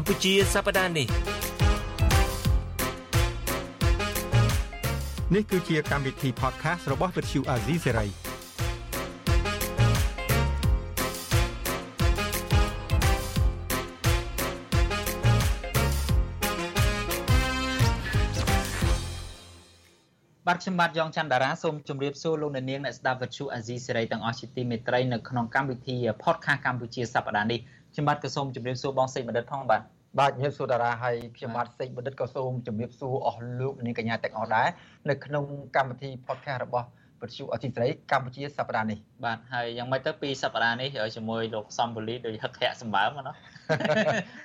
កម្ពុជាសប្តាហ៍នេះនេះគឺជាកម្មវិធី podcast របស់ Vuthu Azizi Serai បាទខ្ញុំបាទយ៉ងច័ន្ទតារាសូមជម្រាបសួរលោកអ្នកនាងអ្នកស្ដាប់វិទ្យុអាស៊ីសេរីទាំងអស់ជាទីមេត្រីនៅក្នុងកម្មវិធី podcast កម្ពុជាសប្តាហ៍នេះខ្ញុំបាទក៏សូមជម្រាបសួរបងសេចបណ្ឌិតផងបាទ បាទជំរាបសួរតារាហើយខ្ញុំបាទសេចបណ្ឌិតក៏សូមជម្រាបសួរអស់លោកនាងកញ្ញាទាំងអស់ដែរនៅក្នុងកម្មវិធី podcast របស់វិទ្យុអធិស្រីកម្ពុជាសប្តាហ៍នេះបាទហើយយ៉ាងម៉េចទៅពីសប្តាហ៍នេះជាមួយលោកសំពូលីដោយហឹកធាក់សម្បើមណា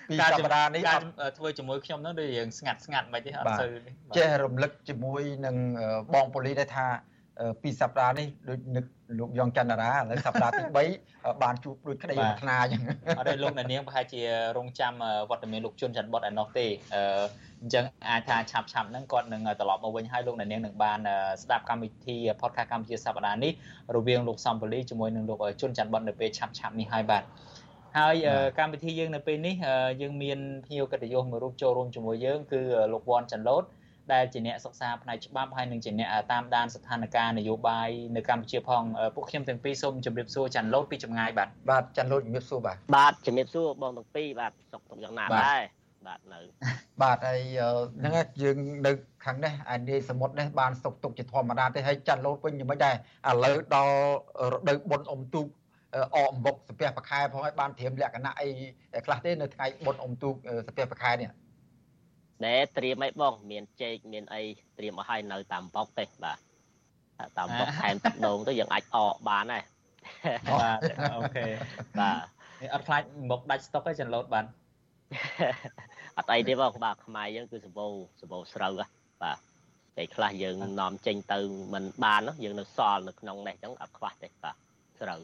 ពីសប្តាហ៍នេះការធ្វើជាមួយខ្ញុំនោះដូចរឿងស្ងាត់ស្ងាត់មិនទេអត់សូវចេះរំលឹកជាមួយនឹងបងពូលីដែរថាពីសប្តាហ៍នេះដូចនឹក លោកយ៉ងច័ន្ទរាឥឡូវសប្តាហ៍ទី3បានជួបដូចក្តីប្រាថ្នាអញ្ចឹងអត់ទេលោកអ្នកនាងប្រហែលជារងចាំវត្តមានលោកជុនច័ន្ទបុតឯណោះទេអញ្ចឹងអាចថាឆាប់ឆាប់ហ្នឹងគាត់នឹងត្រឡប់មកវិញហើយលោកអ្នកនាងនឹងបានស្ដាប់កម្មវិធី podcast កម្ពុជាសប្តាហ៍នេះរវាងលោកសំពលីជាមួយនឹងលោកជុនច័ន្ទបុតនៅពេលឆាប់ឆាប់នេះហើយបាទហើយកម្មវិធីយើងនៅពេលនេះយើងមានភ្ញៀវកិត្តិយសមួយរូបចូលរួមជាមួយយើងគឺលោកវ៉ាន់ចាន់ឡូត ដែលជាអ្នកសិក្សាផ្នែកច្បាប់ហើយនឹងជាអ្នកតាមដានស្ថានភាពនយោបាយនៅកម្ពុជាផងពួកខ្ញុំទាំងពីរសូមជម្រាបសួរចាន់ឡូតពីចម្ងាយបាទបាទចាន់ឡូតជម្រាបសួរបាទបាទជម្រាបសួរបងទាំងពីរបាទសុខទុក្ខយ៉ាងណាដែរបាទនៅបាទហើយហ្នឹងយើងនៅខាងនេះអានីសមុទ្រនេះបានសុខទុក្ខជាធម្មតាទេហើយចាន់ឡូតវិញយ៉ាងម៉េចដែរឥឡូវដល់រដូវបុណ្យអុំទូកអអំបុកសាពះប្រខែផងហើយបានត្រៀមលក្ខណៈអីខ្លះទេនៅថ្ងៃបុណ្យអុំទូកសាពះប្រខែនេះ ដែលត្រៀមអីបង មានចេកមានអីត្រៀមឲ្យនៅតាមបុកទេបាទតាមបុកថែមទឹកដូងទៅយើងអាចអកបានដែរបាទអូខេបាទអត់ខ្លាចមុខដាច់ស្តុកទេចន្លោតបានអត់អីទេបងបាទខ្មែរយើងគឺសម្បូរសម្បូរស្រូវបាទពេលខ្លះយើងនាំចេញទៅមិនបានយើងនៅសល់នៅក្នុងនេះអញ្ចឹងអត់ខ្វះទេបាទ ស្រូវ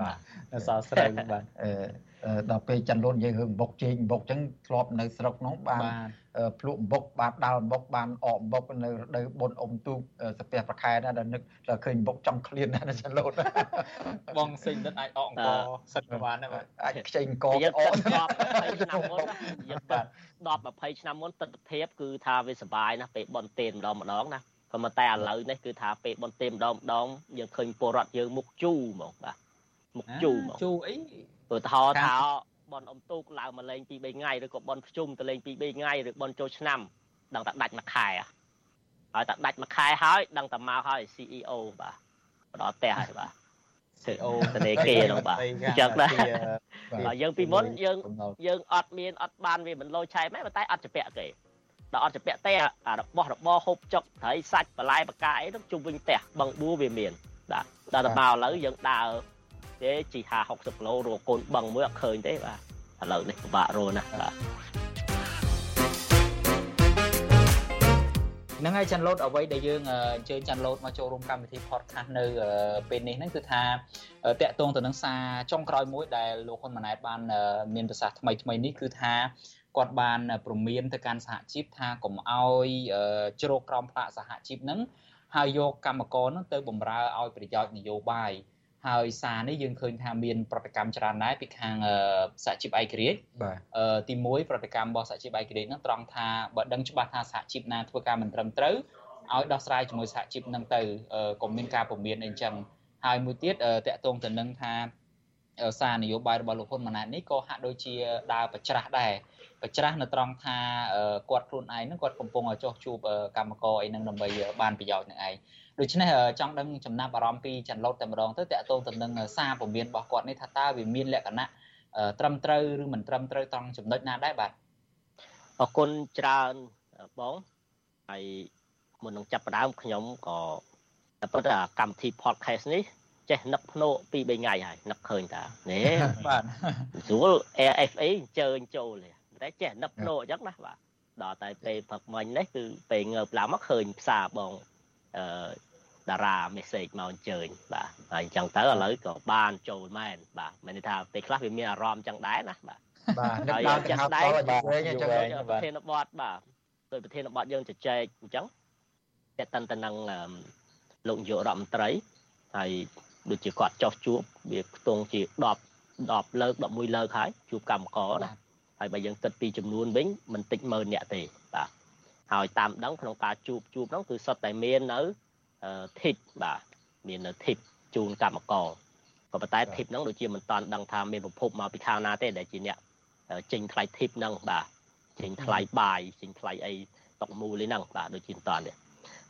បាទនៅសល់ស្រូវបាទអឺដល់ពេលចាន់លូនយើងរឿងបុកជែងបុកអញ្ចឹងធ្លាប់នៅស្រុកនោះបានភ្លក់បុកបានដាល់បុកបានអកបុកនៅរដូវបុនអុំទូកសាពះប្រខែណាដល់នឹកដល់ឃើញបុកចំឃ្លានណាចាន់លូនបងសេងដិតអាចអកអង្គសិតក៏បានដែរបាទអាចខ្ចីអង្គអក20ឆ្នាំមុនយើងបាទ10 20ឆ្នាំមុនទស្សនវិជ្ជាគឺថាវាសុបាយណាស់ពេលបនទេម្ដងម្ដងណាក៏ ប៉ុន្តែឥឡូវនេះគឺថាពេលបន្ទេម្ដងម្ដងយើងឃើញពលរដ្ឋយើងមុខជូរហ្មងបាទមុខជូរហ្មងជូរអីឧទាហរណ៍ថាបនអុំទូកឡើងមកលេង2 3ថ្ងៃឬក៏បនភ្ជុំទៅលេង2 3ថ្ងៃឬបនចូលឆ្នាំដឹងតែដាច់មួយខែហើយតែដាច់មួយខែហើយដឹងតែមកហើយ CEO បាទបដល់ផ្ទះហើយបាទ CEO តនេគេនោះបាទអញ្ចឹងដែរយើងពីមុនយើងយើងអត់មានអត់បានវាមិនលោឆែកមែនតែអត់ជពាក់គេ ដល់អត់ជពាក់ទេអារបស់របរហូបចុកត្រីសាច់បន្លែបកាអីនោះជុំវិញផ្ទះបឹងបួវាមានបាទដល់ទៅមកឥឡូវយើងដើរទេជី50 60គីឡូរកកូនបឹងមួយអត់ឃើញទេបាទឥឡូវនេះពិបាករកណាស់បាទ ហ្នឹងហើយចាន់ឡូតអ្វីដែលយើងអញ្ជើញចាន់ឡូតមកចូលរួមកម្មវិធី podcast នៅពេលនេះហ្នឹងគឺថាតកតងទៅនឹងសារចុងក្រោយមួយដែលលោកហ៊ុនម៉ាណែតបានមានប្រសាសន៍ថ្មីថ្មីនេះគឺថាគាត់បានព្រមានទៅកាន់សហជីពថាកុំអោយជ្រោកក្រោមផ្លាកសហជីពហ្នឹងហើយយកកម្មករហ្នឹងទៅបំរើឲ្យប្រយោជន៍នយោបាយ ហើយសារនេះយើងឃើញថាមានប្រតិកម្មច្រើនដែរពីខាងសហជីពឯករាជ្យបាទទី1ប្រតិកម្មរបស់សហជីពឯករាជ្យហ្នឹងត្រង់ថាបើដឹងច្បាស់ថាសហជីពណាធ្វើការមិនត្រឹមត្រូវឲ្យដោះស្រាយជាមួយសហជីពហ្នឹងទៅកុំមានការពមៀនអីចឹងហើយមួយទៀតតកតងទៅនឹងថាសារនយោបាយរបស់លោកហ៊ុនម៉ាណែតនេះក៏ហាក់ដូចជាដើរប្រច្រាស់ដែរប្រ ច្រាស់នៅត្រង់ថាគាត់ខ្លួនឯងហ្នឹងគាត់កំពុងចោះជួបកម្មករអីហ្នឹងដើម្បីបានប្រយោជន៍នឹងឯងដូច្នេះចង់ដឹងចំណាប់អារម្មណ៍ពីចន្លោតតែម្ដងទៅតកតងទៅនឹងសារពមៀនរបស់គាត់នេះថាតើវាមានលក្ខណៈត្រឹមត្រូវឬមិនត្រឹមត្រូវត្រង់ចំណុចណាដែរបាទអរគុណច្រើនបងហើយមុននឹងចាប់ផ្ដើមខ្ញុំក៏តែប៉ុន្តែកម្មវិធី podcast នេះចេះនឹកភ្នោពី3ថ្ងៃហើយនឹកឃើញតានេះបាទស្រួល AFA អញ្ជើញចូល តែចេះនឹកភ្នោអញ្ចឹងណាបាទដល់តែពេលផឹកមិញនេះគឺពេលងើបឡើងមកឃើញផ្សារបងអឺតារា message មកអញ្ជើញបាទហើយអញ្ចឹងទៅឥឡូវក៏បានចូលមែនបាទមានន័យថាពេលខ្លះវាមានអារម្មណ៍អញ្ចឹងដែរណាបាទបាទនឹកដល់ចាស់ដែរបាទអញ្ចឹងប្រធានបទបាទដោយប្រធានបទយើងជជែកអញ្ចឹងតែតន្តែនឹងលោកនាយករដ្ឋមន្ត្រីហើយដូចជាគាត់ចោះជួបវាខ្ទង់ជា10 10លើក11លើកហើយជួបកម្មករណា ហើយបើយើងគិតពីចំនួនវិញមិនតិចម៉ឺនអ្នកទេបាទហើយតាមដឹងក្នុងការជួបជួបហ្នឹងគឺសុទ្ធតែមាននៅធីបបាទមាននៅធីបជូនកម្មករក៏ប៉ុន្តែធីបហ្នឹងដូចជាមិនតាន់ដឹងថាមានប្រភពមកពីខាងណាទេដែលជាអ្នកចេញថ្លៃធីបហ្នឹងបាទចេញថ្លៃបាយចេញថ្លៃអីតុកមូលហ្នឹងបាទដូចជាមិនតាន់ទេ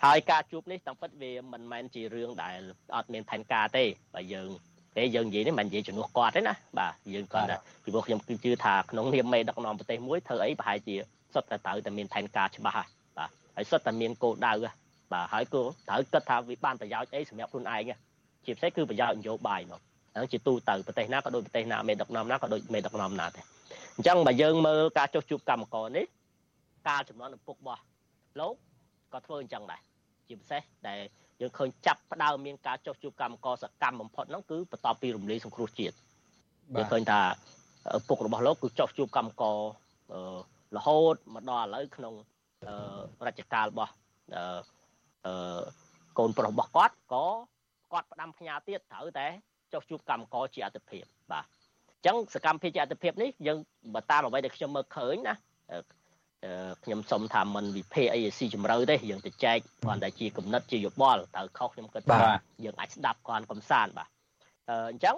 ហើយការជួបនេះតាមពិតវាមិនមែនជារឿងដែលអត់មានផែនការទេបើយើង ទេយើងនិយាយនេះមិននិយាយជំនួសគាត់ទេណាបាទយើងគាត់ថាពីព្រោះខ្ញុំគឺជឿថាក្នុងនាមមេដឹកនាំប្រទេសមួយធ្វើអីប្រហែលជាសុទ្ធតែត្រូវតែមានផែនការច្បាស់បាទហើយសុទ្ធតែមានគោលដៅបាទហើយគោត្រូវគិតថាវាបានប្រយោជន៍អីសម្រាប់ខ្លួនឯងជាពិសេសគឺប្រយោជន៍នយោបាយមកហ្នឹងជាទូទៅប្រទេសណាក៏ដូចប្រទេសណាមេដឹកនាំណាក៏ដូចមេដឹកនាំណាដែរអញ្ចឹងបើយើងមើលការចុះជួបកម្មករនេះការចំនួនឪពុករបស់លោកក៏ធ្វើអញ្ចឹងដែរជាពិសេសដែល យើងឃើញចាប់ផ្ដើមមានការចុះជួបកម្មករសកម្មបំផុតហ្នឹងគឺបន្ទាប់ពីរំលាយសង្គ្រោះជាតិយើងឃើញថាឪពុករបស់លោកគឺចុះជួបកម្មកររហូតមកដល់ឥឡូវក្នុងរជ្ជកាលរបស់កូនប្រុសរបស់គាត់ក៏គាត់ផ្ដាំផ្ញើទៀតត្រូវតែចុះជួបកម្មករជាអតិភិបបាទអញ្ចឹងសកម្មភាពជាអតិភិបនេះយើងបើតាមអ្វីដែលខ្ញុំមើលឃើញណា ខ្ញុំសុំថាមិនវិភាគអីឲ្យស៊ីជម្រៅទេយើងទៅចែកគ្រាន់តែជាគំនិតជាយោបល់តើខុសខ្ញុំគិតថាយើងអាចស្ដាប់គ្រាន់កំសាន្តបាទអញ្ចឹង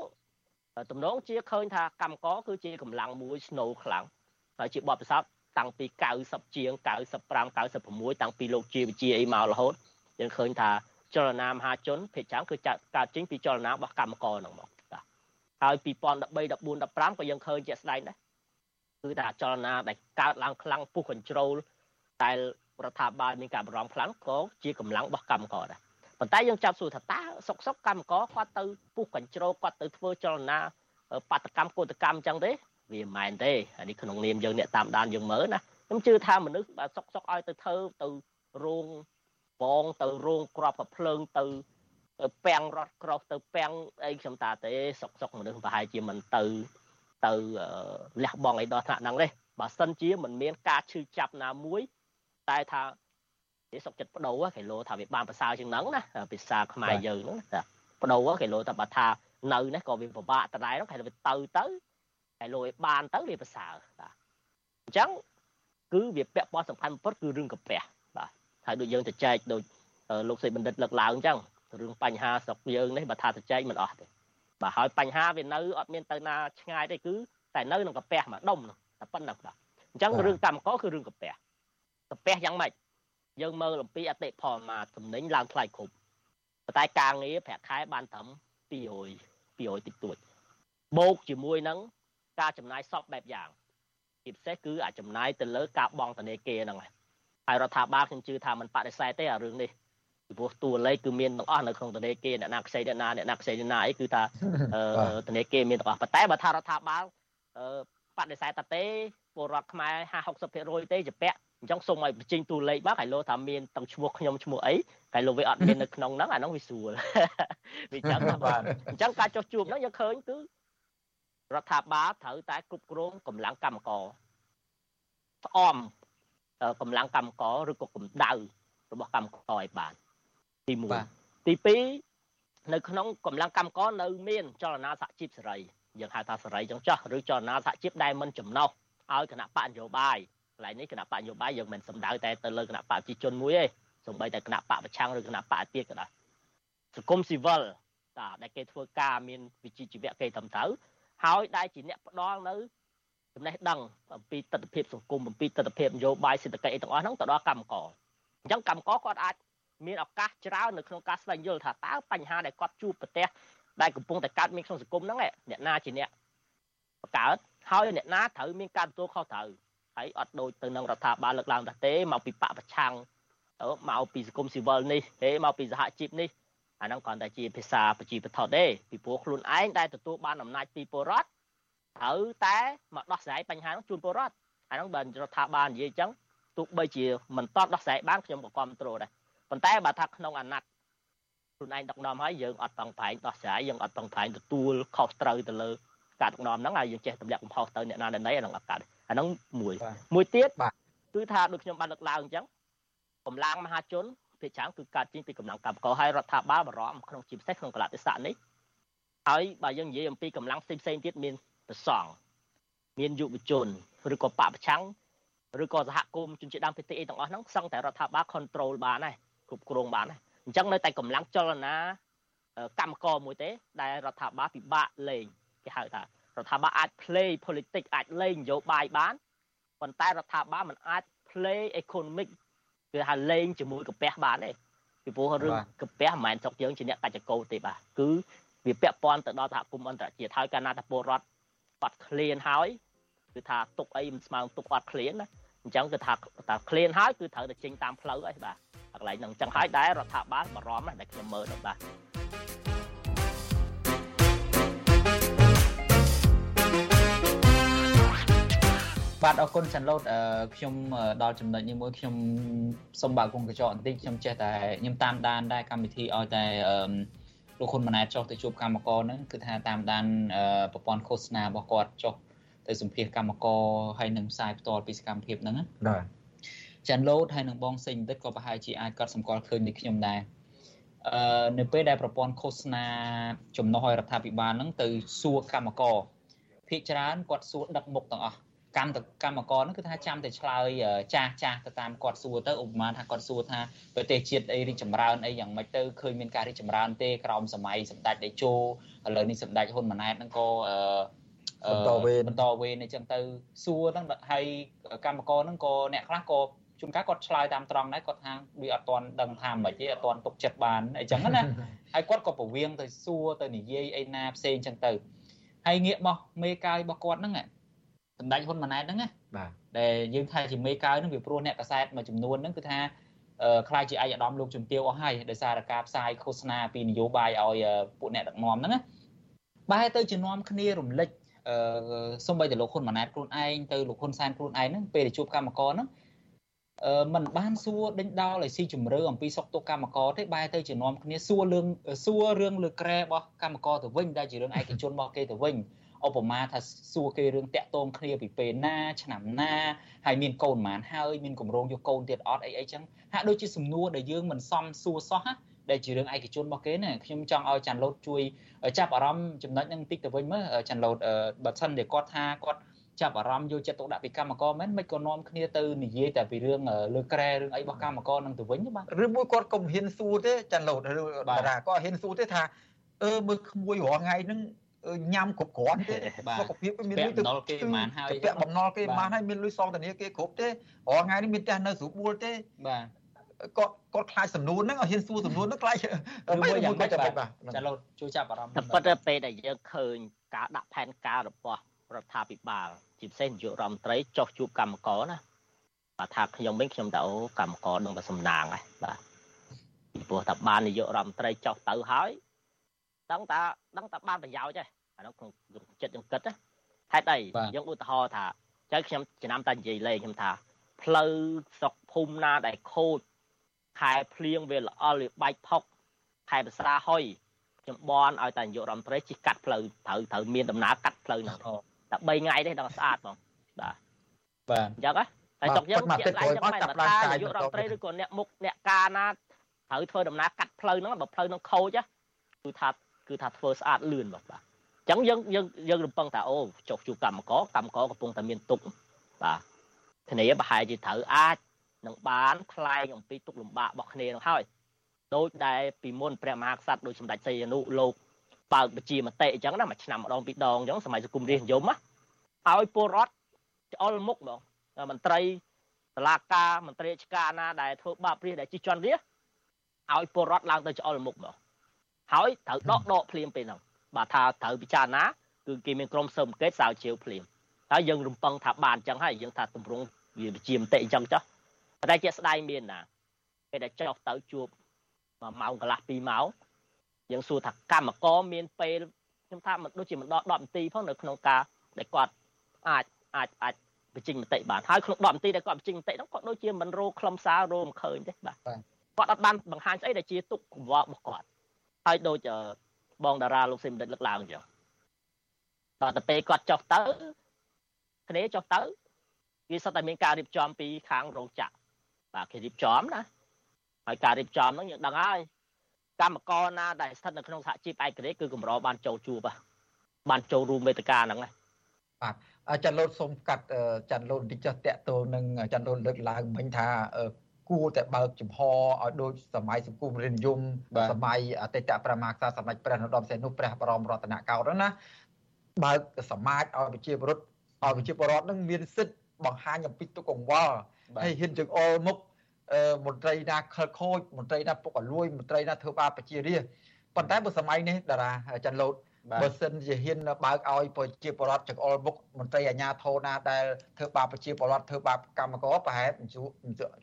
ទំនងជាឃើញថាកម្មករគឺជាកម្លាំងមួយស្នូលខ្លាំងហើយជាបទពិសោធន៍តាំងពី90ជាង95 96តាំងពីលោកជាវិជាអីមករហូតយើងឃើញថាចលនាមហាជនភាគច្រើនគឺកើតចេញពីចលនារបស់កម្មករហ្នឹងមកបាទហើយ2013 14 15ក៏យើងឃើញជាក់ស្ដែងដែរ គឺថាចលនាដែលកើតឡើងខ្លាំងពុះ control តែរដ្ឋាភិបាលមានការបារម្ភខ្លាំងក៏ជាកម្លាំងរបស់កម្មករដែរប៉ុន្តែយើងចាប់សួរថាតើសុកសុកកម្មករគាត់ទៅពុះ control គាត់ទៅធ្វើចលនាបាតកម្មកោតកម្មអញ្ចឹងទេវាមិនមែនទេអានេះក្នុងនាមយើងអ្នកតាមដានយើងមើលណាខ្ញុំជឿថាមនុស្សបើសុកសុកឲ្យទៅធ្វើទៅរោងបងទៅរោងក្របកភ្លើងទៅទៅពាំងរត់ក្រោះទៅពាំងអីខ្ញុំតាទេសុកសុកមនុស្សប្រហែលជាមិនទៅ ទៅលះបង់អីដល់ថ្នាក់ហ្នឹងទេបើសិនជាមិនមានការឈឺចាប់ណាមួយ តែថាគេសុកចិត្តបដូរគេលោថាវាបានប្រសើរជាងហ្នឹងណាភាសាខ្មែរយើងហ្នឹងចាបដូរគេលោថាបើថានៅនេះក៏វាពិបាកដដែលហ្នឹងគេទៅទៅទៅគេលោឲ្យបានទៅវាប្រសើរបាទអញ្ចឹងគឺវាពាក់ព័ន្ធសំខាន់បំផុតគឺរឿងកាពះបាទហើយដូចយើងទៅចែកដូចលោកសេបណ្ឌិតលើកឡើងអញ្ចឹងរឿងបញ្ហាស្រុកយើងនេះបើថាទៅចែកមិនអស់ទេ បាទហើយបញ្ហាវានៅអត់មានទៅណាឆ្ងាយទេគឺតែនៅក្នុងកាពះមួយដុំតែប៉ុណ្ណឹងបាទអញ្ចឹងរឿងកម្មករគឺរឿងកាពះកាពះយ៉ាងម៉េចយើងមើលអំពីអតិផលមកតំណែងឡើងថ្លៃគ្រប់ប៉ុន្តែការងារប្រាក់ខែបានត្រឹម200 200តិចតួចបូកជាមួយនឹងការចំណាយសពបែបយ៉ាងជាពិសេសគឺអាចចំណាយទៅលើការបង់ធនាគារហ្នឹងហើយរដ្ឋាភិបាលខ្ញុំជឿថាมันបដិសេធទេអារឿងនេះ ពីព្រោះតួលេខគឺមានទាំងអស់នៅក្នុងធនាគារអ្នកណាខ្ចីអ្នកណាអ្នកណាខ្ចីអ្នកណាអីគឺថាធនាគារមានទាំងអស់ប៉ុន្តែបើថារដ្ឋាភិបាលបដិសេធតាទេពលរដ្ឋខ្មែរ50 60%ទេជាពាក់អញ្ចឹងសូមឲ្យបញ្ចេញតួលេខមកហើយលោកថាមានទាំងឈ្មោះខ្ញុំឈ្មោះអីហើយលោកវាអត់មាននៅក្នុងហ្នឹងអាហ្នឹងវាស្រួលវាចឹងថាបាទអញ្ចឹងការចុះជួបហ្នឹងយើងឃើញគឺរដ្ឋាភិបាលត្រូវតែគ្រប់គ្រងកម្លាំងកម្មករស្អមកម្លាំងកម្មករឬក៏កម្ដៅរបស់កម្មករឲ្យបាន ទី1ទី2នៅក្នុងកម្លាំងកម្មករនៅមានចលនាសហជីពសេរីយើងហៅថាសេរីចឹងចោះឬចលនាសហជីពដែលមិនចំណោះឲ្យគណៈបកនយោបាយកន្លែងនេះគណៈបកនយោបាយយើងមិនសំដៅតែទៅលើគណៈបកប្រជាជនមួយទេសូម្បីតែគណៈបកប្រឆាំងឬគណៈបកទៀតក៏ដោយសង្គមស៊ីវិលតាដែលគេធ្វើការមានវិជ្ជាជីវៈគេត្រឹមត្រូវហើយដែលជាអ្នកផ្ដល់នៅចំណេះដឹងអំពីទស្សនវិជ្ជាសង្គមអំពីទស្សនវិជ្ជានយោបាយសេដ្ឋកិច្ចអីទាំងអស់ហ្នឹងទៅដល់កម្មករអញ្ចឹងកម្មករគាត់អាច មានឱកាសច្រើននៅក្នុងការស្វែងយល់ថាតើបញ្ហាដែលគាត់ជួបប្រទះដែលកំពុងតែកើតមានក្នុងសង្គមហ្នឹងអ្នកណាជាអ្នកបង្កើតហើយអ្នកណាត្រូវមានការទទួលខុសត្រូវហើយអត់ដូចទៅនឹងរដ្ឋាភិបាលលើកឡើងថាទេមកពីបកប្រឆាំងមកពីសង្គមស៊ីវិលនេះទេមកពីសហជីពនេះអាហ្នឹងគ្រាន់តែជាភាសាប្រជាបទទេពីព្រោះខ្លួនឯងដែលទទួលបានអំណាចពីពលរដ្ឋត្រូវតែមកដោះស្រាយបញ្ហាហ្នឹងជូនពលរដ្ឋអាហ្នឹងបើរដ្ឋាភិបាលនិយាយអញ្ចឹងទោះបីជាមិនតតដោះស្រាយបានខ្ញុំក៏គ្រប់គ្រងដែរ ប៉ុន្តែបើថាក្នុងអាណត្តិខ្លួនឯងដឹកនាំហើយយើងអត់តង់ប្រែងដោះស្រាយយើងអត់តង់ប្រែងទទួលខុសត្រូវទៅលើការដឹកនាំហ្នឹងហើយយើងចេះទម្លាក់កំហុសទៅអ្នកណាអ្នកណីអាហ្នឹងអត់កាត់អាហ្នឹងមួយមួយទៀតគឺថាដូចខ្ញុំបានលើកឡើងអញ្ចឹងកម្លាំងមហាជនភាគច្រើនគឺកើតចេញពីកម្លាំងកម្មករហើយរដ្ឋាភិបាលបារម្ភក្នុងជាពិសេសក្នុងកលៈទេសៈនេះហើយបើយើងនិយាយអំពីកម្លាំងផ្សេងផ្សេងទៀតមានប្រសង់មានយុវជនឬក៏បពប្រឆាំងឬក៏សហគមន៍ជនជាតិដើមភាគតិចអីទាំងអស់ហ្នឹងសឹងតែរដ្ឋាភិបាល control បានហើយ គ្រប់គ្រងបានហើយអញ្ចឹងនៅតែកម្លាំងចលនាកម្មករមួយទេ ដែលរដ្ឋាភិបាលពិបាកលេងគេហៅថារដ្ឋាភិបាលអាច play politics អាចលេងនយោបាយបានប៉ុន្តែរដ្ឋាភិបាលមិនអាច play economic គឺហៅលេងជាមួយកាពះបានទេពីព្រោះរឿងកាពះមិនមែនស្រុកយើងជាអ្នកកាច់កោទេបាទគឺវាពាក់ព័ន្ធទៅដល់សហគមន៍អន្តរជាតិហើយកាលណាតែពលរដ្ឋបាត់ឃ្លានហើយគឺថាទុកអីមិនស្មើទុកអត់ឃ្លានណាអញ្ចឹងគឺថាថាឃ្លានហើយគឺត្រូវតែចេញតាមផ្លូវហើយបាទ កន្លែងហ្នឹងអញ្ចឹងហើយដែររដ្ឋាភិបាលបារម្ភណាដែលខ្ញុំមើលទៅបាទបាទអរគុណចាន់ឡូតខ្ញុំដល់ចំណុចនេះមួយខ្ញុំសូមបើកគុំកញ្ចក់បន្តិចខ្ញុំចេះតែខ្ញុំតាមដានដែរកម្មវិធីឲ្យតែលោកហ៊ុនម៉ាណែតចុះទៅជួបកម្មករហ្នឹងគឺថាតាមដានប្រព័ន្ធឃោសនារបស់គាត់ចុះទៅសម្ភាសកម្មករហើយនឹងផ្សាយផ្ទាល់ពីសកម្មភាពហ្នឹងបាទ ចាន់ឡូតហើយនឹងបងសេងបន្តិចក៏ប្រហែលជាអាចកត់សម្គាល់ឃើញដូចខ្ញុំដែរអឺនៅពេលដែលប្រព័ន្ធឃោសនាចំណុះឲ្យរដ្ឋាភិបាលហ្នឹងទៅសួរកម្មករភាគច្រើនគាត់សួរដឹកមុខទាំងអស់កម្មកម្មករហ្នឹងគឺថាចាំតែឆ្លើយចាស់ចាស់ទៅតាមគាត់សួរទៅឧបមាថាគាត់សួរថាប្រទេសជាតិអីរីកចម្រើនអីយ៉ាងម៉េចទៅឃើញមានការរីកចម្រើនទេក្រោមសម័យសម្ដេចតេជោឥឡូវនេះសម្ដេចហ៊ុនម៉ាណែតហ្នឹងក៏បន្តវេនបន្តវេនអញ្ចឹងទៅសួរហ្នឹងហើយកម្មករហ្នឹងក៏អ្នកខ្លះក៏ ជួនកាលគាត់ឆ្លើយតាមត្រង់ដែរគាត់ថាវាអត់ទាន់ដឹងថាមិនទេអត់ទាន់ទុកចិត្តបានអញ្ចឹងណាហើយគាត់ក៏ប្រវៀងទៅសួរទៅនិយាយអីណាផ្សេងអញ្ចឹងទៅហើយងាកមកមេកាយរបស់គាត់ហ្នឹងសម្ដេចហ៊ុនម៉ាណែតហ្នឹងណាបាទដែលយើងថាជាមេកើហ្នឹងវាព្រោះអ្នកកសែតមួយចំនួនហ្នឹងគឺថាខ្លាចជាឯកឧត្តមលោកជំទាវអស់ហើយដោយសារការផ្សាយឃោសនាពីនយោបាយឲ្យពួកអ្នកដឹកនាំហ្នឹងណាបែរទៅជានាំគ្នារំលឹកអឺសំបីតែលោកហ៊ុនម៉ាណែតខ្លួនឯងទៅលោកហ៊ុនសែនខ្លួនឯងហ្នឹងពេលដែលជួបកម្មករហ្នឹង អឺมันបានសួរដេញដោលឲ្យស៊ីជំរឿអំពីសុខទុក្ខកម្មករទេបែរទៅជានាំគ្នាសួររឿងសួររឿងលើក្រែរបស់កម្មករទៅវិញដែលជារឿងឯកជនរបស់គេទៅវិញឧបមាថាសួរគេរឿងតាក់ទងគ្នាពីពេលណាឆ្នាំណាហើយមានកូនប៉ុន្មានហើយមានកម្រងយកកូនទៀតអត់អីអីចឹងហាក់ដូចជាសំណួរដែលយើងមិនសមសួរសោះណាដែលជារឿងឯកជនរបស់គេណាខ្ញុំចង់ឲ្យចាន់ឡូតជួយចាប់អារម្មណ៍ចំណុចហ្នឹងបន្តិចទៅវិញមើលចាន់ឡូតបើសិនតែគាត់ថាគាត់ ចាប់អារម្មណ៍យកចិត្តទុកដាក់ពីកម្មករមែនមិនក៏នាំគ្នាទៅនិយាយតែពីរឿងលើក្រែរឿងអីរបស់កម្មករនឹងទៅវិញបាទឬមួយគាត់ក៏មិនហ៊ានសួរទេចាន់ឡូតឬតារាក៏ហ៊ានសួរទេថាអឺមើលក្មួយរាល់ថ្ងៃហ្នឹងញ៉ាំគ្រប់គ្រាន់ទេសុខភាពមានលុយទៅបំណុលគេប្រហែលហើយពាក់បំណុលគេប្រហែលហើយមានលុយសងធនាគារគ្រប់ទេរាល់ថ្ងៃនេះមានផ្ទះនៅស្រួលបួលទេបាទគាត់គាត់ខ្លាចសំនួនហ្នឹងឲ្យហ៊ានសួរសំនួនហ្នឹងខ្លាចមួយយ៉ាងម៉េចបាទចាលោជួយចាប់អារម្មណ៍តែប៉ុន្តែពេលដែលយើងឃើញការដាក់ផែនការរបស់ រដ្ឋាភិបាលជាពិសេសនាយករដ្ឋមន្ត្រីចុះជួបកម្មករណាបាទថាខ្ញុំវិញខ្ញុំទៅកម្មករនឹងតែសំណាងហើយបាទព្រោះថាបាននាយករដ្ឋមន្ត្រីចុះទៅហើយដឹងតាដឹងតាបានប្រយោជន៍ទេអានោះក្នុងចិត្តយើងគិតណាហេតុអីយើងឧទាហរណ៍ថាចៅខ្ញុំចំណាំតែនិយាយលេងខ្ញុំថាផ្លូវស្រុកភូមិណាដែលខូចខែភ្លៀងវាល្អល់វាបែកផុកខែភាសាហុយខ្ញុំបនឲ្យតែនាយករដ្ឋមន្ត្រីជិះកាត់ផ្លូវត្រូវត្រូវមានដំណើរកាត់ផ្លូវហ្នឹង តែ3ថ្ងៃទេដល់ស្អាតបងបាទបាទអញ្ចឹងហ៎ហើយស្រុកយើងជាក់ឡាយចឹងតែបើថានាយករដ្ឋមន្ត្រីឬក៏អ្នកមុខអ្នកការណាត្រូវធ្វើដំណើរកាត់ផ្លូវហ្នឹងបើផ្លូវហ្នឹងខូចគឺថាគឺថាធ្វើស្អាតលឿនបាទបាទអញ្ចឹងយើងយើងយើងរំពឹងថាអូចុះជួបកម្មករកម្មករកំពុងតែមានទុកបាទគ្នាប្រហែលជាត្រូវអាចនឹងបានថ្លែងអំពីទុកលំបាករបស់គ្នានឹងហើយដូចដែលពីមុនព្រះមហាក្សត្រដូចសម្ដេចសីហនុលោក បើកបជាមតិអញ្ចឹងណាមួយឆ្នាំម្ដងពីរដងអញ្ចឹងសម័យសង្គមរាស្ត្រនិយមណាឲ្យពលរដ្ឋច្អល់មុខហ្មងមន្ត្រីតឡាការមន្ត្រីរាជការណាដែលធ្វើបាបរាជដែលជិះជាន់រាជឲ្យពលរដ្ឋឡើងទៅច្អល់មុខហ្មងហើយត្រូវដកដកភ្លាមពេលហ្នឹងបាទថាត្រូវពិចារណាគឺគេមានក្រុមសើមកេតសាវជាវភ្លាមហើយយើងរំពឹងថាបានអញ្ចឹងហើយយើងថាតម្រង់វាវិជាមតិអញ្ចឹងចុះតែជាស្ដាយមានណាពេលដែលចុះទៅជួបមួយម៉ោងកន្លះ2ម៉ោង យើងសួរថាកម្មករមានពេលខ្ញុំថាមិនដូចជាមិនដល់10នាទីផងនៅក្នុងការដែលគាត់អាចអាចអាចបញ្ចេញមតិបានហើយក្នុង10នាទីដែលគាត់បញ្ចេញមតិហ្នឹងគាត់ដូចជាមិនរោខ្លឹមសាររោមិនឃើញទេបាទគាត់អត់បានបង្ហាញស្អីដែលជាទុកកង្វល់របស់គាត់ហើយដូចបងតារាលោកសេមដិតលើកឡើងអញ្ចឹងដល់ទៅពេលគាត់ចុះទៅគ្នាចុះទៅវាសុទ្ធតែមានការរៀបចំពីខាងរោងចក្របាទគេរៀបចំណាហើយការរៀបចំហ្នឹងយើងដឹងហើយ កម្មករណាដែលស្ថិតនៅក្នុងសហជីពឯករាជ្យគឺកម្របានចូលជួបបានចូលរួមវេទិកាហ្នឹងបាទអាចារ្យលោតសូមកាត់អាចារ្យលោតតិចចុះតាក់ទងនឹងអាចារ្យលោតលើកឡើងមិញថាគួរតែបើកចំហឲ្យដូចសម័យសង្គមរាជនិយមសម័យអតីតប្រមាក្សាសម្ដេចព្រះនរោត្តមសីហនុព្រះបរមរតនកោដ្ឋហ្នឹងណាបើកសមាជឲ្យប្រជាពលរដ្ឋឲ្យប្រជាពលរដ្ឋនឹងមានសិទ្ធិបង្ហាញអំពីទុកកង្វល់ហើយហ៊ានជើងអល់មុខ មន្ត្រីណាខលខូចមន្ត្រីណាពុកអលួយមន្ត្រីណាធ្វើបាបប្រជារាស្ត្រប៉ុន្តែបើសម័យនេះតារាច័ន្ទលូតបើសិនជាហ៊ានបើកឲ្យប្រជាពលរដ្ឋចង្អុលមុខមន្ត្រីអាជ្ញាធរណាដែលធ្វើបាបប្រជាពលរដ្ឋធ្វើបាបកម្មករប្រហែល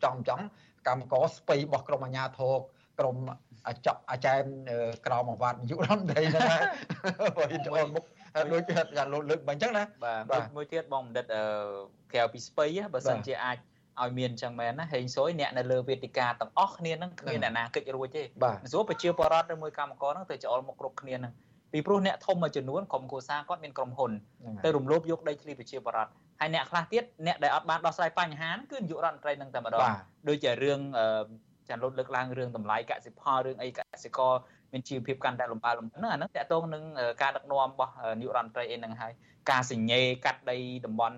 ចំចំកម្មករស្ពៃរបស់ក្រមអាជ្ញាធរក្រមអាចអាចារ្យក្រមអាវ៉ាត់នាយករដ្ឋមន្ត្រីហ្នឹងណាបើហ៊ានចង្អុលមុខដូចយ៉ាងលោកលើកបាញ់អញ្ចឹងណាបាទមួយទៀតបងបណ្ឌិតក្រៅពីស្ពៃបើសិនជាអាច ឲ្យមានអញ្ចឹងមែនណាហេងសុយអ្នកនៅលើវេទិកាទាំងអស់គ្នាហ្នឹងគ្មានអ្នកណាកិច្ចរួចទេស្រួលប្រជាពលរដ្ឋឬមួយកម្មករហ្នឹងទៅច្អល់មកគ្រប់គ្នាហ្នឹងពីព្រោះអ្នកធំមួយចំនួនក្រុមគូសាគាត់មានក្រុមហ៊ុនទៅរំលោភយកដីធ្លីប្រជាពលរដ្ឋហើយអ្នកខ្លះទៀតអ្នកដែលអត់បានដោះស្រាយបញ្ហាគឺនាយករដ្ឋមន្ត្រីនឹងតែម្ដងដូចជារឿងចាន់លុតលើកឡើងរឿងតម្លៃកសិផលរឿងអីកសិករមានជីវភាពកាន់តែលំបាកលំហ្នឹងអាហ្នឹងតកតងនឹងការដឹកនាំរបស់នាយករដ្ឋមន្ត្រីអីហ្នឹងហើយការសញ្ញេកាត់ដីតំបន់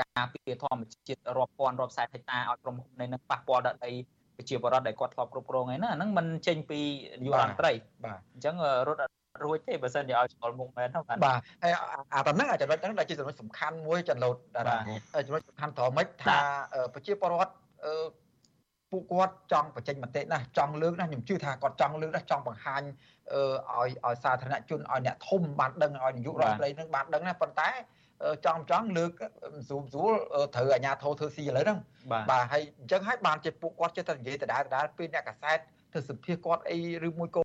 ការពារធម្មជាតិរាប់ពាន់រាប់សែនហិកតាឲ្យក្រុមហ៊ុននេះនឹងប៉ះពាល់ដល់ដីប្រជាពលរដ្ឋដែលគាត់ធ្លាប់គ្រប់គ្រងឯណាហ្នឹងมันចេញពីយុរដ្ឋមន្ត្រីបាទអញ្ចឹងរត់រួចទេបើសិនជាឲ្យឆ្លមុខមែនហ្នឹងបាទហើយអាតំណឹងចំណុចហ្នឹងដែលជាចំណុចសំខាន់មួយចំណុចដែរចំណុចសំខាន់ត្រង់ម៉េចថាប្រជាពលរដ្ឋពួកគាត់ចង់បញ្ចេញមតិណាចង់លើកណាខ្ញុំជឿថាគាត់ចង់លើកណាចង់បង្ហាញឲ្យឲ្យសាធារណជនឲ្យអ្នកធំបានដឹងឲ្យនាយករដ្ឋមន្ត្រីនឹងបានដឹងណាប៉ុន្តែចង់ចង់លើក ស្រួលស្រួលត្រូវអាជ្ញាធរធ្វើស៊ីឥឡូវហ្នឹងបាទហើយអញ្ចឹងហើយបានជាពួកគាត់ចេះតែនិយាយដដែលដដែលពេលអ្នកកសែតទៅសម្ភាសគាត់អីឬមួយក៏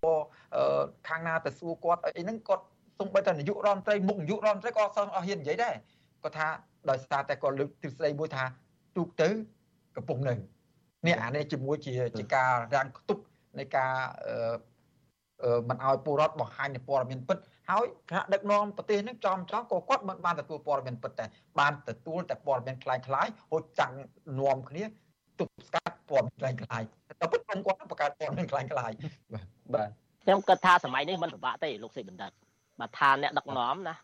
ខាងណាទៅសួរគាត់អីហ្នឹងគាត់សូម្បីតែនាយករដ្ឋមន្ត្រីមុខនាយករដ្ឋមន្ត្រីក៏អត់អស់ហ៊ាននិយាយដែរគាត់ថាដោយសារតែគាត់លើកទ្រឹស្ដីមួយថាទូកទៅកំពុងនៅនេះអានេះជាមួយជាជាការរាំងខ្ទប់នៃការមិនឲ្យពលរដ្ឋបង្ហាញនូវព័ត៌មានពិត ហើយថ្នាក់ដឹកនាំប្រទេសនឹងចំចំក៏គាត់មិនបានទទួលព័ត៌មានពិតតែបានទទួលតែព័ត៌មានคล้ายคล้ายហូចចាំងនាំគ្នាទប់ស្កាត់ព័ត៌មានคล้ายคล้ายតែពិតខ្ញុំគាត់បង្កើតព័ត៌មានคล้ายคล้ายបាទបាទខ្ញុំគិតថាសម័យនេះមិនពិបាកទេលោកសេបណ្ឌិតបើថាអ្នកដឹកនាំណា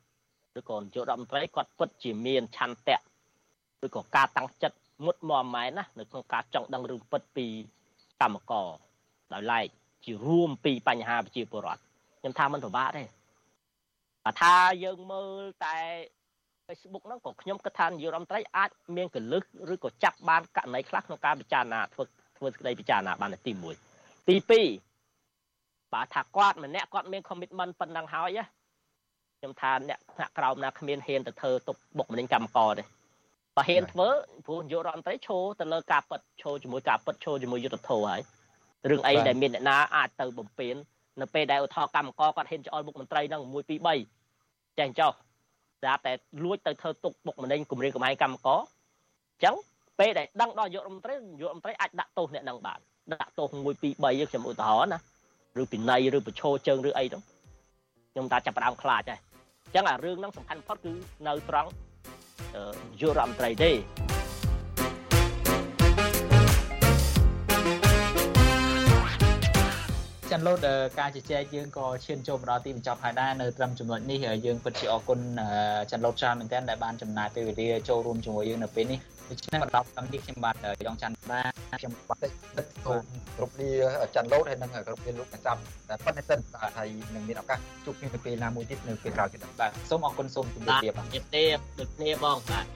ឬក៏នាយករដ្ឋមន្ត្រីគាត់ពិតជាមានឆន្ទៈឬក៏ការតាំងចិត្តមុតមមម៉ែនណានៅក្នុងការចង់ដឹងរឿងពិតពីកម្មករដោយឡែកជារួមពីបញ្ហាប្រជាពលរដ្ឋខ្ញុំថាមិនពិបាកទេ បើថាយើងមើលតែ Facebook ហ្នឹងក៏ខ្ញុំគិតថានាយករដ្ឋមន្ត្រីអាចមានកលឹះឬក៏ចាប់បានករណីខ្លះក្នុងការពិចារណាធ្វើធ្វើសេចក្តីពិចារណាបានទី1ទី2បើថាគាត់ម្នាក់គាត់មាន commitment ប៉ុណ្ណឹងហើយខ្ញុំថាអ្នកថ្នាក់ក្រោមណាគ្មានហ៊ានទៅធ្វើទុកបុកម្នេញកម្មករទេបើហ៊ានធ្វើព្រោះនាយករដ្ឋមន្ត្រីឈោទៅលើការប៉ັດឈោជាមួយការប៉ັດឈោជាមួយយុទ្ធធរហើយរឿងអីដែលមានអ្នកណាអាចទៅបំពេញនៅពេលដែលឧទាហរណ៍កម្មករគាត់ហ៊ានច្អល់មុខមន្ត្រីហ្នឹង1 2 3 ចេះចុះស្រាប់តែលួចទៅធ្វើទុកបុកម្នេញគម្រាមកំហែងកម្មករអញ្ចឹងពេលដែលដឹងដល់យុរដ្ឋមន្ត្រីយុរដ្ឋមន្ត្រីអាចដាក់ទោសអ្នកហ្នឹងបានដាក់ទោស1 2 3ខ្ញុំឧទាហរណ៍ណាឬពិន័យឬប្រឈោជើងឬអីហ្នឹងខ្ញុំតាចាប់ផ្ដើមខ្លាចហើយអញ្ចឹងអារឿងហ្នឹងសំខាន់បំផុតគឺនៅត្រង់យុរដ្ឋមន្ត្រីទេ លោតការជជែកយើងក៏ឈានចូលមកដល់ទីបញ្ចប់ហើយដែរនៅត្រឹមចំណុចនេះយើងពិតជាអរគុណចាន់លោតច្រើនមែនទែនដែលបានចំណាយពេលវេលាចូលរួមជាមួយយើងនៅពេលនេះដូច្នេះមកដល់កម្មវិធីខ្ញុំបាទយ៉ងច័ន្ទបាខ្ញុំបាទសូមគ្រប់លាច័ន្ទលោតហើយនឹងគ្រប់លាលោកកចាំតែប៉ុណ្្នេះសិនបាទហើយនឹងមានឱកាសជួបគ្នានៅពេលណាមួយទៀតនៅពេលក្រោយទៀតបាទសូមអរគុណសូមជម្រាបលាបាទជម្រាបលាដូចគ្នាបងបាទ